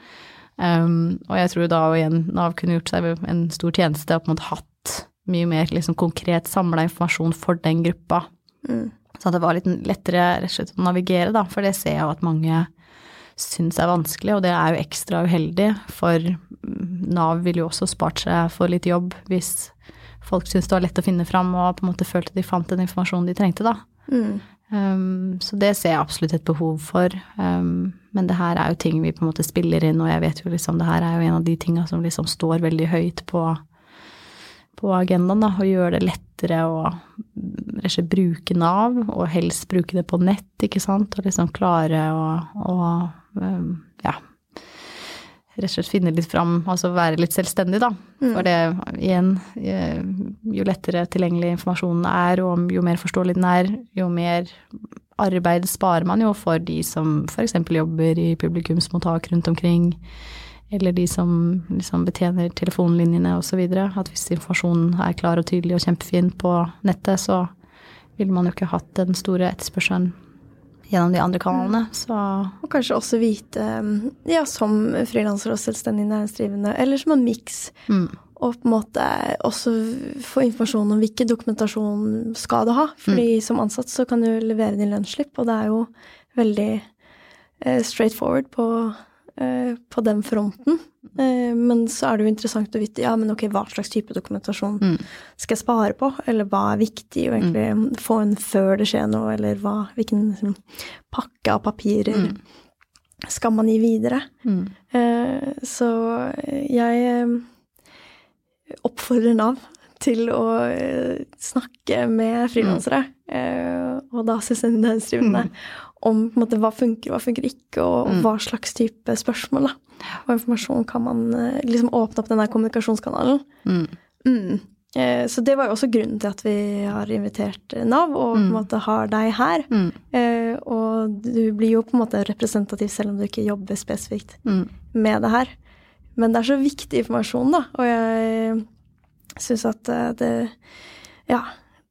Um, og jeg tror da og igjen Nav kunne gjort seg en stor tjeneste og på en måte hatt mye mer liksom konkret samla informasjon for den gruppa. Mm. Så det var litt lettere rett og slett å navigere, da. For det ser jeg jo at mange syns er vanskelig, og det er jo ekstra uheldig, for Nav ville jo også spart seg for litt jobb hvis folk syntes det var lett å finne fram og på en måte følte de fant den informasjonen de trengte, da. Mm. Um, så det ser jeg absolutt et behov for. Um, men det her er jo ting vi på en måte spiller inn, og jeg vet jo liksom det her er jo en av de tinga som liksom står veldig høyt på, på agendaen, da. Å gjøre det lettere å ikke, bruke Nav, og helst bruke det på nett, ikke sant. Og liksom klare å, å ja, rett og slett finne litt fram, altså være litt selvstendig, da. Mm. For det, igjen, eh, jo lettere tilgjengelig informasjonen er, og jo mer forståelig den er, jo mer arbeid sparer man jo for de som f.eks. jobber i publikumsmottak rundt omkring, eller de som liksom betjener telefonlinjene osv. At hvis informasjonen er klar og tydelig og kjempefin på nettet, så ville man jo ikke hatt den store etterspørselen gjennom de andre kanalene. Så Og kanskje også vite, um, ja, som frilanser og selvstendig næringsdrivende, eller som en miks. mm. Og på en måte også få informasjon om hvilken dokumentasjon skal du ha. Fordi som ansatt så kan du levere din lønnsslipp, og det er jo veldig eh, straightforward på, eh, på den fronten. Eh, men så er det jo interessant å vite ja, men ok, hva slags type dokumentasjon Mm. skal jeg spare på, eller hva er viktig å egentlig få en før det skjer noe, eller hva, hvilken liksom, pakke av papirer Mm. skal man gi videre. Mm. Eh, så jeg eh, oppfordrer Nav til å eh, snakke med frilansere, eh, og da selvstendig næringsdrivende, om på en måte, hva funker, hva funker ikke, og, og hva slags type spørsmål da. og informasjon kan man eh, liksom åpne opp denne kommunikasjonskanalen. Mm. Mm. Eh, Så det var jo også grunnen til at vi har invitert Nav, og på en måte har deg her. Mm. Eh, Og du blir jo på en måte representativ selv om du ikke jobber spesifikt Mm. med det her. Men det er så viktig informasjon, da, og jeg syns at eh, det Ja,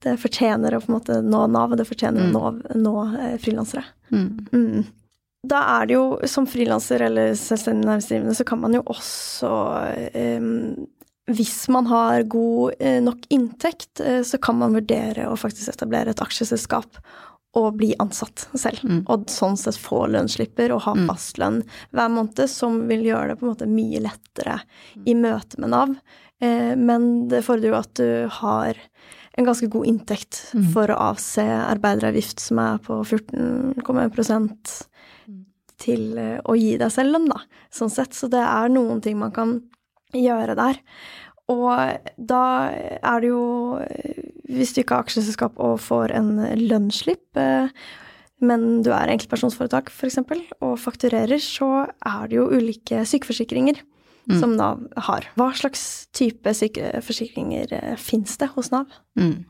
det fortjener å på en måte nå Nav, og det fortjener å nå, nå eh, frilansere. Mm. Mm. Da er det jo, som frilanser eller selvstendig næringsdrivende, så kan man jo også eh, Hvis man har god eh, nok inntekt, eh, så kan man vurdere å faktisk etablere et aksjeselskap og bli ansatt selv. Mm. Og sånn sett få lønnsslipper og ha fastlønn hver måned, som vil gjøre det på en måte mye lettere i møte med Nav. Eh, men det fordrer jo at du har en ganske god inntekt for å avse arbeideravgift som er på 14,1 til eh, å gi deg selv lønn, da, sånn sett. Så det er noen ting man kan gjøre der. Og da er det jo, eh, hvis du ikke har aksjeselskap og får en lønnsslipp, eh, men du er enkeltpersonsforetak f.eks., og fakturerer, så er det jo ulike sykeforsikringer som Nav har. Hva slags type sykeforsikringer eh, fins det hos Nav? Mm.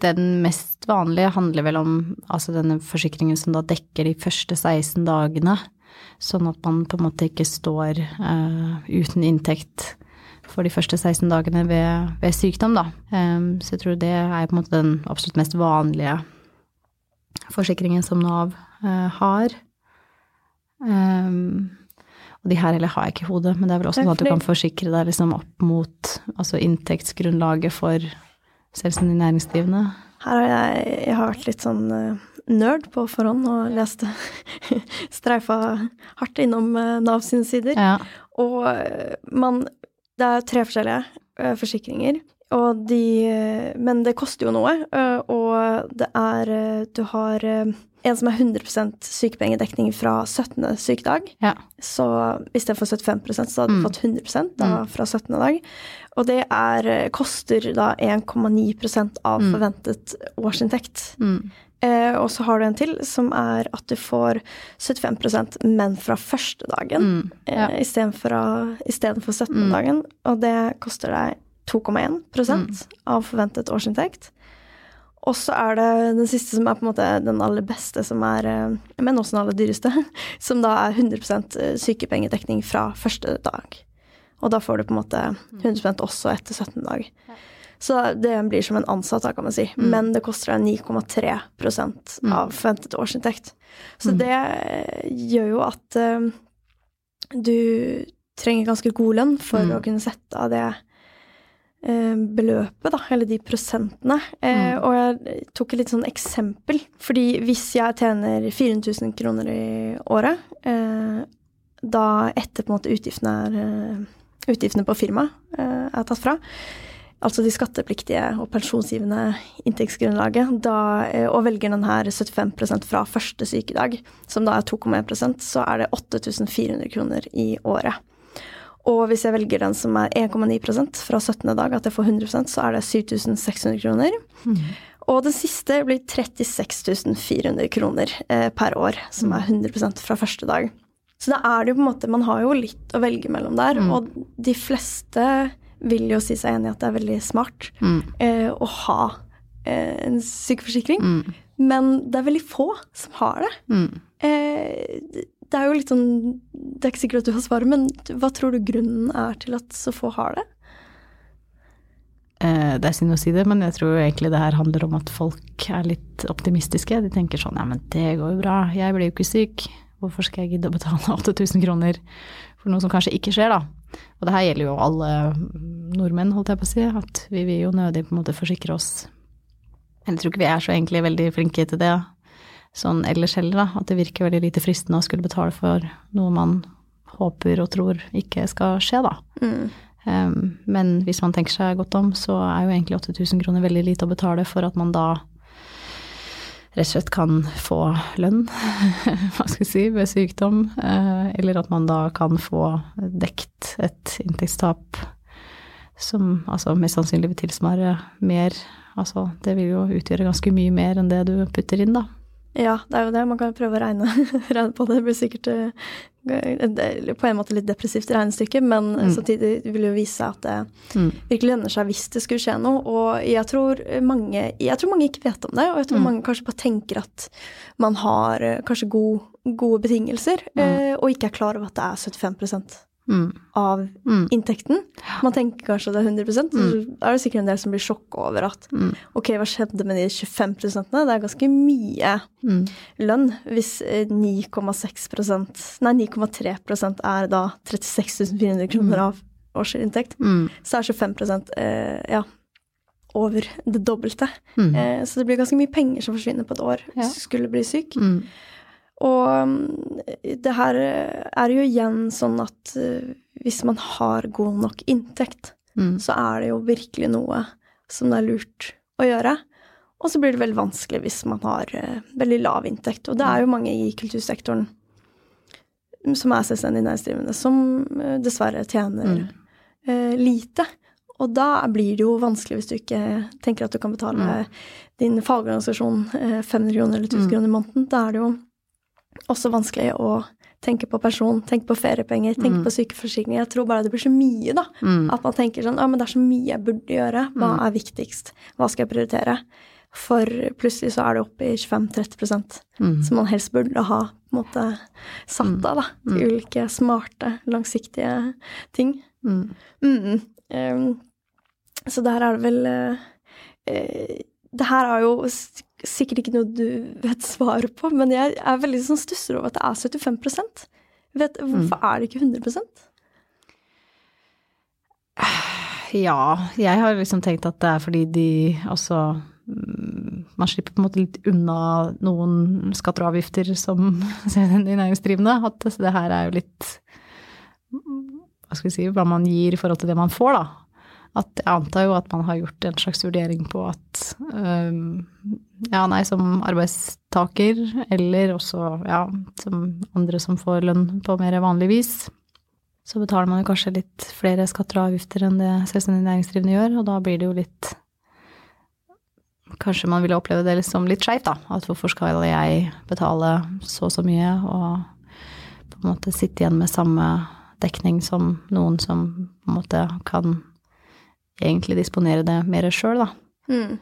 Den mest vanlige handler vel om altså denne forsikringen som da dekker de første 16 dagene, sånn at man på en måte ikke står uh, uten inntekt for de første 16 dagene ved, ved sykdom, da. Um, så jeg tror det er på en måte den absolutt mest vanlige forsikringen som Nav uh, har. Og de her heller har jeg ikke i hodet, men det er vel også noe sånn at du kan forsikre deg liksom opp mot altså inntektsgrunnlaget for selvstendig næringsdrivende. Her har jeg, jeg har vært litt sånn eh, nerd på forhånd og leste Streifa hardt innom eh, Nav sine sider. Ja. Og eh, man Det er tre forskjellige forsikringer. Og de Men det koster jo noe. og det er Du har en som er 100% sykepengedekning fra 17. sykedag. ja. Så istedenfor 75% så hadde du fått 100 da, fra 17. dag. Og det er, eh, koster da 1,9% av forventet årsinntekt. Mm. Eh, og så har du en til som er at du får 75% men fra første dagen Mm. Ja. eh, istedenfor istedenfor 17. dagen. Og det koster deg 2,1% av forventet årsinntekt. Og så er det den siste som er på en måte den aller beste, som er, eh, men også den aller dyreste, som da er 100% sykepengedekning fra første dag. Og da får du på en måte 100% også etter 17 dag. Så det blir som en ansatt, da, kan man si. Men det koster deg 9,3% av forventet årsinntekt. Så det eh, gjør jo at eh, du trenger ganske god lønn for å kunne sette av det eh, beløpet, da, eller de prosentene. Eh, Mm. Og jeg tok et litt sånn eksempel. Fordi hvis jeg tjener 400 000 kroner i året, eh, da etter på en måte utgiftene er eh, Utgiftene på firmaet eh, er tatt fra, altså de skattepliktige og pensjonsgivende inntektsgrunnlaget, da, eh, og velger den her 75% fra første sykedag, som da er 2,1% så er det 8400 kroner i året. Og hvis jeg velger den som er 1,9% fra 17. dag, at jeg får 100% så er det 7600 kroner. Og den siste blir 36 400 kroner eh, per år, som er 100% fra første dag. Så da er det jo på en måte Man har jo litt å velge mellom der, Mm. og de fleste vil jo si seg enig i at det er veldig smart Mm. eh, å ha eh, en sykeforsikring. Mm. Men det er veldig få som har det. Mm. Eh, det er jo litt sånn Det er ikke sikkert at du har svaret, men hva tror du grunnen er til at så få har det? Eh, Det er synd å si det, men jeg tror egentlig det her handler om at folk er litt optimistiske. De tenker sånn ja, men det går jo bra, jeg blir jo ikke syk. Hvorfor skal jeg gidde å betale 8000 kroner for noe som kanskje ikke skjer, da? Og det her gjelder jo alle nordmenn, holdt jeg på å si, at vi vil jo nødig på en måte forsikre oss. Jeg tror ikke vi er så egentlig veldig flinke til det sånn ellers heller, da. At det virker veldig lite fristende å skulle betale for noe man håper og tror ikke skal skje, da. Mm. Um, men hvis man tenker seg godt om, så er jo egentlig 8000 kroner veldig lite å betale for at man da rett og slett kan få lønn, hva skal jeg si, ved sykdom, eh, eller at man da kan få dekt et inntektstap som altså mest sannsynlig vil tilsvare mer, altså det vil jo utgjøre ganske mye mer enn det du putter inn, da. Ja, det er jo det. Man kan prøve å regne, regne på det. Det blir sikkert eh, på en måte litt depressivt regnestykke, men Mm. samtidig vil det jo vise seg at det Mm. virkelig lønner seg hvis det skulle skje noe. Og jeg tror mange, jeg tror mange ikke vet om det, og jeg tror Mm. mange kanskje bare tenker at man har eh, kanskje god, gode betingelser, Mm. eh, og ikke er klar over at det er 75 Mm. av Mm. inntekten. Man tenker kanskje det er 100 så er det sikkert en del som blir sjokka over at Mm. ok, hva skjedde med de 25 Det er ganske mye Mm. lønn hvis eh, 9,6% Nei, 9,3 er da 36 400 kroner av årsinntekt. Mm. Så er 25 eh, ja, over det dobbelte. Mm. Eh, så det blir ganske mye penger som forsvinner på et år Ja. hvis du skulle bli syk. Mm. Og mm, det her eh, er jo igjen sånn at eh, hvis man har god nok inntekt, Mm. så er det jo virkelig noe som det er lurt å gjøre. Og så blir det veldig vanskelig hvis man har eh, veldig lav inntekt. Og det er jo mange i kultursektoren som er selvstendig næringsdrivende, som eh, dessverre tjener Mm. eh, lite. Og da blir det jo vanskelig hvis du ikke tenker at du kan betale Mm. din fagorganisasjon eh, 500 kroner eller 1000 Mm. kroner i måneden. Da er det jo også vanskelig å tenke på pensjon, tenke på feriepenger, tenke Mm. på sykeforsikring. Jeg tror bare det blir så mye, da. Mm. At man tenker sånn Ja, men det er så mye jeg burde gjøre. Hva Mm. er viktigst? Hva skal jeg prioritere? For plutselig så er det oppe i 25-30 Mm. som man helst burde ha på en måte satt Mm. av, da. Til Mm. ulike smarte, langsiktige ting. Um, så der er det vel uh, Det her er jo sikkert ikke noe du vet svaret på, men jeg er veldig sånn stusser over at det er 75 vet, Hvorfor Mm. Hvorfor er det ikke 100 Ja, jeg har liksom tenkt at det er fordi de altså mm, Man slipper på en måte litt unna noen skatter og avgifter som de næringsdrivende. At det her er jo litt Hva skal vi si Hva man gir i forhold til det man får, da. At jeg antar jo at man har gjort en slags vurdering på at um, Ja, nei, som arbeidstaker, eller også ja, som andre som får lønn på mer vanlig vis, så betaler man jo kanskje litt flere skatter og avgifter enn det selvstendig næringsdrivende gjør, og da blir det jo litt Kanskje man ville oppleve det som litt skeivt, da. At hvorfor skal jeg betale så og så mye, og på en måte sitte igjen med samme dekning som noen som på en måte kan egentlig disponere det mer sjøl, da. Mm.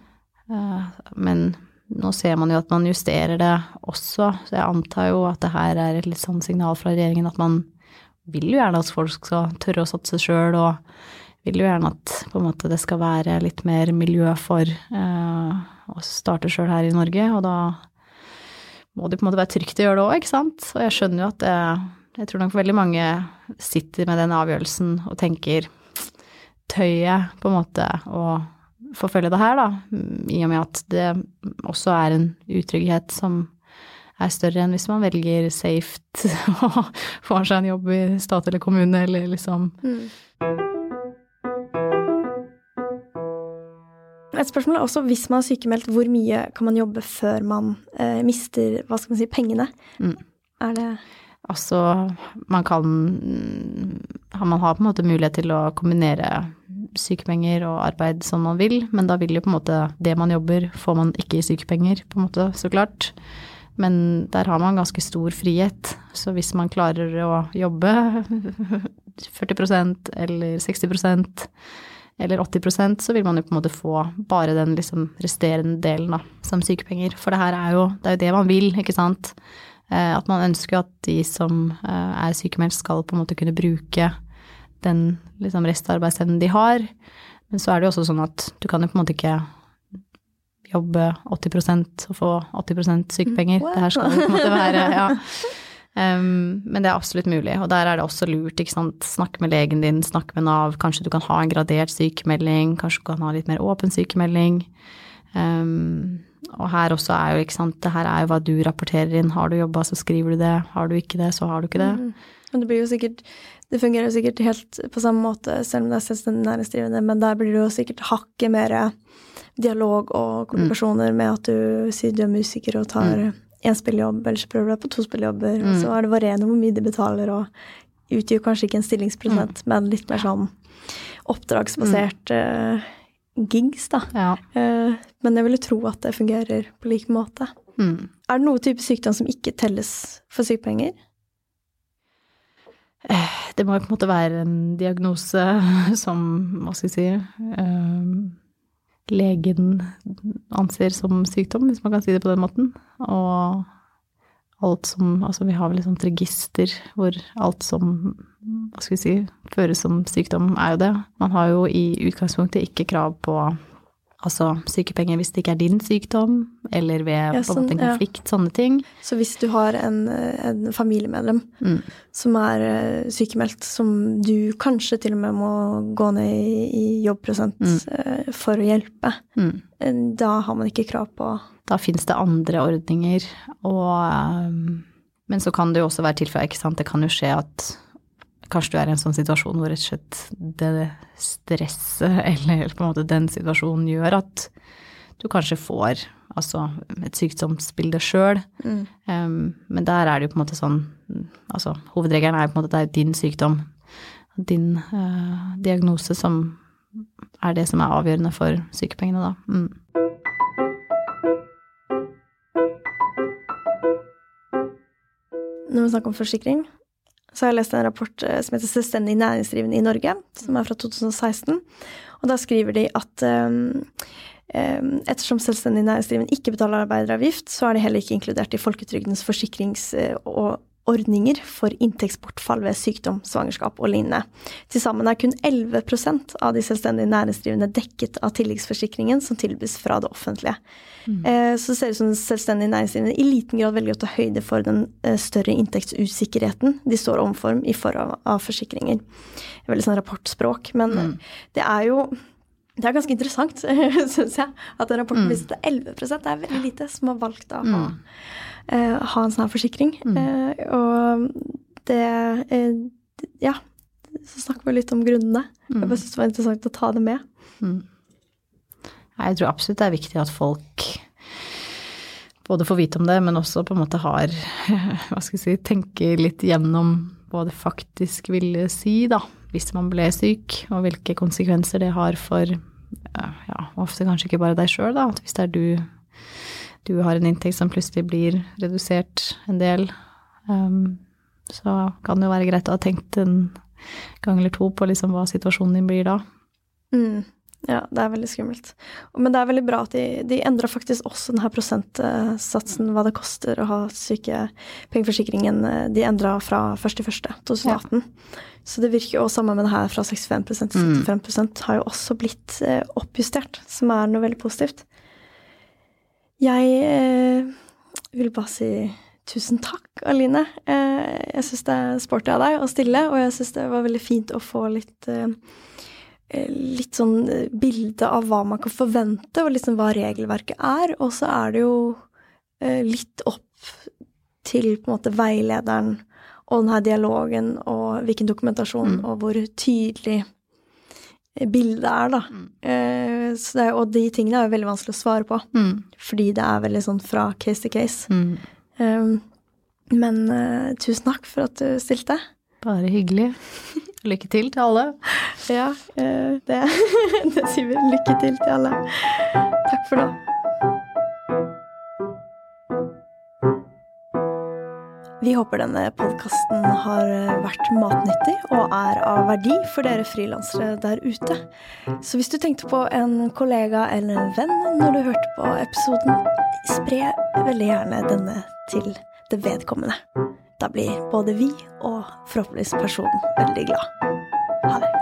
Eh, Men nå ser man jo at man justerer det også, så jeg antar jo at det her er et litt sånn signal fra regjeringen at man vil jo gjerne at folk skal tørre å satse sjøl, og vil jo gjerne at på en måte det skal være litt mer miljø for eh, å starte sjøl her i Norge, og da må det på en måte være trygt å gjøre det òg, ikke sant. Og jeg skjønner jo at det Jeg tror nok veldig mange sitter med den avgjørelsen og tenker verktøyet på en måte å forfølge det her, da, i og med at det også er en utrygghet som er større enn hvis man velger safe og får seg en jobb i stat eller kommune, eller liksom mm. Et spørsmål er også hvis man er sykemeldt, hvor mye kan man jobbe før man eh, mister hva skal man si, pengene? Mm. Er det Altså, man kan Man har på en måte mulighet til å kombinere sykepenger og arbeid som man vil, men da vil jo på en måte det man jobber, får man ikke i sykepenger, på en måte, så klart. Men der har man ganske stor frihet, så hvis man klarer å jobbe 40% eller 60% eller 80% så vil man jo på en måte få bare den liksom resterende delen da, som sykepenger. For det her er jo, det er jo det man vil, ikke sant. Eh, at man ønsker at de som eh, er sykemeldt skal på en måte kunne bruke den liksom restarbeidsevnen de har. Men så er det jo også sånn at du kan jo på en måte ikke jobbe 80% og få 80 sykepenger. Wow. Det her skal jo på en måte være, ja. Um, men det er absolutt mulig, og der er det også lurt, ikke sant. Snakk med legen din, snakk med Nav. Kanskje du kan ha en gradert sykemelding, kanskje du kan ha litt mer åpen sykemelding. Um, og her også er jo, ikke sant, det her er jo hva du rapporterer inn. Har du jobba, så skriver du det. Har du ikke det, så har du ikke det. Mm. Men det blir jo sikkert Det fungerer jo sikkert helt på samme måte selv om det er selvstendig næringsdrivende, men der blir det jo sikkert hakket mer dialog og kommunikasjoner mm. med at du sier du er musiker og tar mm én spillejobb, eller så prøver du deg på to spillejobber, mm. og så er det varierende hvor mye de betaler, og utgjør kanskje ikke en stillingsprosent, mm. men litt mer sånn oppdragsbasert mm. Gigs, da. Ja. Uh, men jeg ville tro at det fungerer på lik måte. Mm. Er det noen type sykdom som ikke telles for sykepenger? Eh, det må jo på en måte være en diagnose som, hva skal jeg si uh, legen anser som sykdom, hvis man kan si det på den måten. Og alt som Altså, vi har vel et sånt register hvor alt som hva skal vi si, føres som sykdom, er jo det. Man har jo i utgangspunktet ikke krav på Altså sykepenger hvis det ikke er din sykdom, eller ved ja, sånn, en konflikt, ja. sånne ting. Så hvis du har en, en familiemedlem mm. som er uh, sykemeldt, som du kanskje til og med må gå ned i, i jobbprosent mm. uh, for å hjelpe, mm. uh, da har man ikke krav på Da finnes det andre ordninger, og Men så kan det jo også være tilfeller, ikke sant. Det kan jo skje at Kanskje du er i en sånn situasjon hvor rett og slett det stresset eller på en måte den situasjonen gjør at du kanskje får altså et sykdomsbilde sjøl. Mm. Um, men der er det jo på en måte sånn Altså hovedregelen er jo på en måte at det er din sykdom, din uh, diagnose, som er det som er avgjørende for sykepengene, da. Mm. Når vi snakker om forsikring, så har jeg lest en rapport eh, som heter Selvstendig næringsdrivende i Norge, som er fra 2016. Og da skriver de at um, ettersom selvstendig næringsdrivende ikke betaler arbeideravgift, så er de heller ikke inkludert i folketrygdens forsikrings- og ordninger for inntektsbortfall ved sykdom, svangerskap og lignende. Til sammen er kun 11% av de selvstendig næringsdrivende dekket av tilleggsforsikringen som tilbys fra det offentlige. Mm. Eh, så det ser ut som selvstendig næringsdrivende i liten grad velger å ta høyde for den eh, større inntektsusikkerheten de står overfor i form av forsikringer. Veldig sånn rapportspråk. Men mm. det er jo det er ganske interessant, syns jeg, at den rapporten mm. viser at 11 Det er veldig lite som har valgt å ha mm uh, ha en sånn her forsikring. Mm. Uh, og det uh, Ja, så snakker vi litt om grunnene. Mm. Jeg bare syns det var interessant å ta det med. Mm. Jeg tror absolutt det er viktig at folk både får vite om det, men også på en måte har Hva skal jeg si Tenker litt gjennom hva det faktisk ville si, da, hvis man ble syk, og hvilke konsekvenser det har for ja, ofte kanskje ikke bare deg sjøl, da. At hvis det er du du har en inntekt som plutselig blir redusert en del, um, så kan det jo være greit å ha tenkt en gang eller to på liksom hva situasjonen din blir da. Mm. Ja, det er veldig skummelt. Men det er veldig bra at de, de endra faktisk også denne prosentsatsen, hva det koster å ha sykepengeforsikringen. De endra fra 1.1.2018. Ja. Så det virker jo sammen med det her fra 65% til 75 mm. har jo også blitt eh, oppjustert, som er noe veldig positivt. Jeg eh, vil bare si tusen takk, Aline. Eh, jeg syns det er sporty av deg å stille, og jeg syns det var veldig fint å få litt eh, eh, litt sånn eh, bilde av hva man kan forvente, og liksom hva regelverket er. Og så er det jo eh, litt opp til på en måte veilederen og denne dialogen og hvilken dokumentasjon Mm. og hvor tydelig bildet er, da. Mm. Eh, så det og de tingene er jo veldig vanskelig å svare på, Mm. fordi det er veldig sånn fra case to case. Mm. Um, men uh, tusen takk for at du stilte. Bare hyggelig. Lykke til til alle. Ja, eh, det, det sier vi. Lykke til til alle. Takk for nå. Vi håper denne podkasten har eh, vært matnyttig og er av verdi for dere frilansere der ute. Så hvis du tenkte på en kollega eller en venn når du hørte på episoden, spre veldig gjerne denne til det vedkommende. Da blir både vi og forhåpentligvis personen veldig glad. Ha det.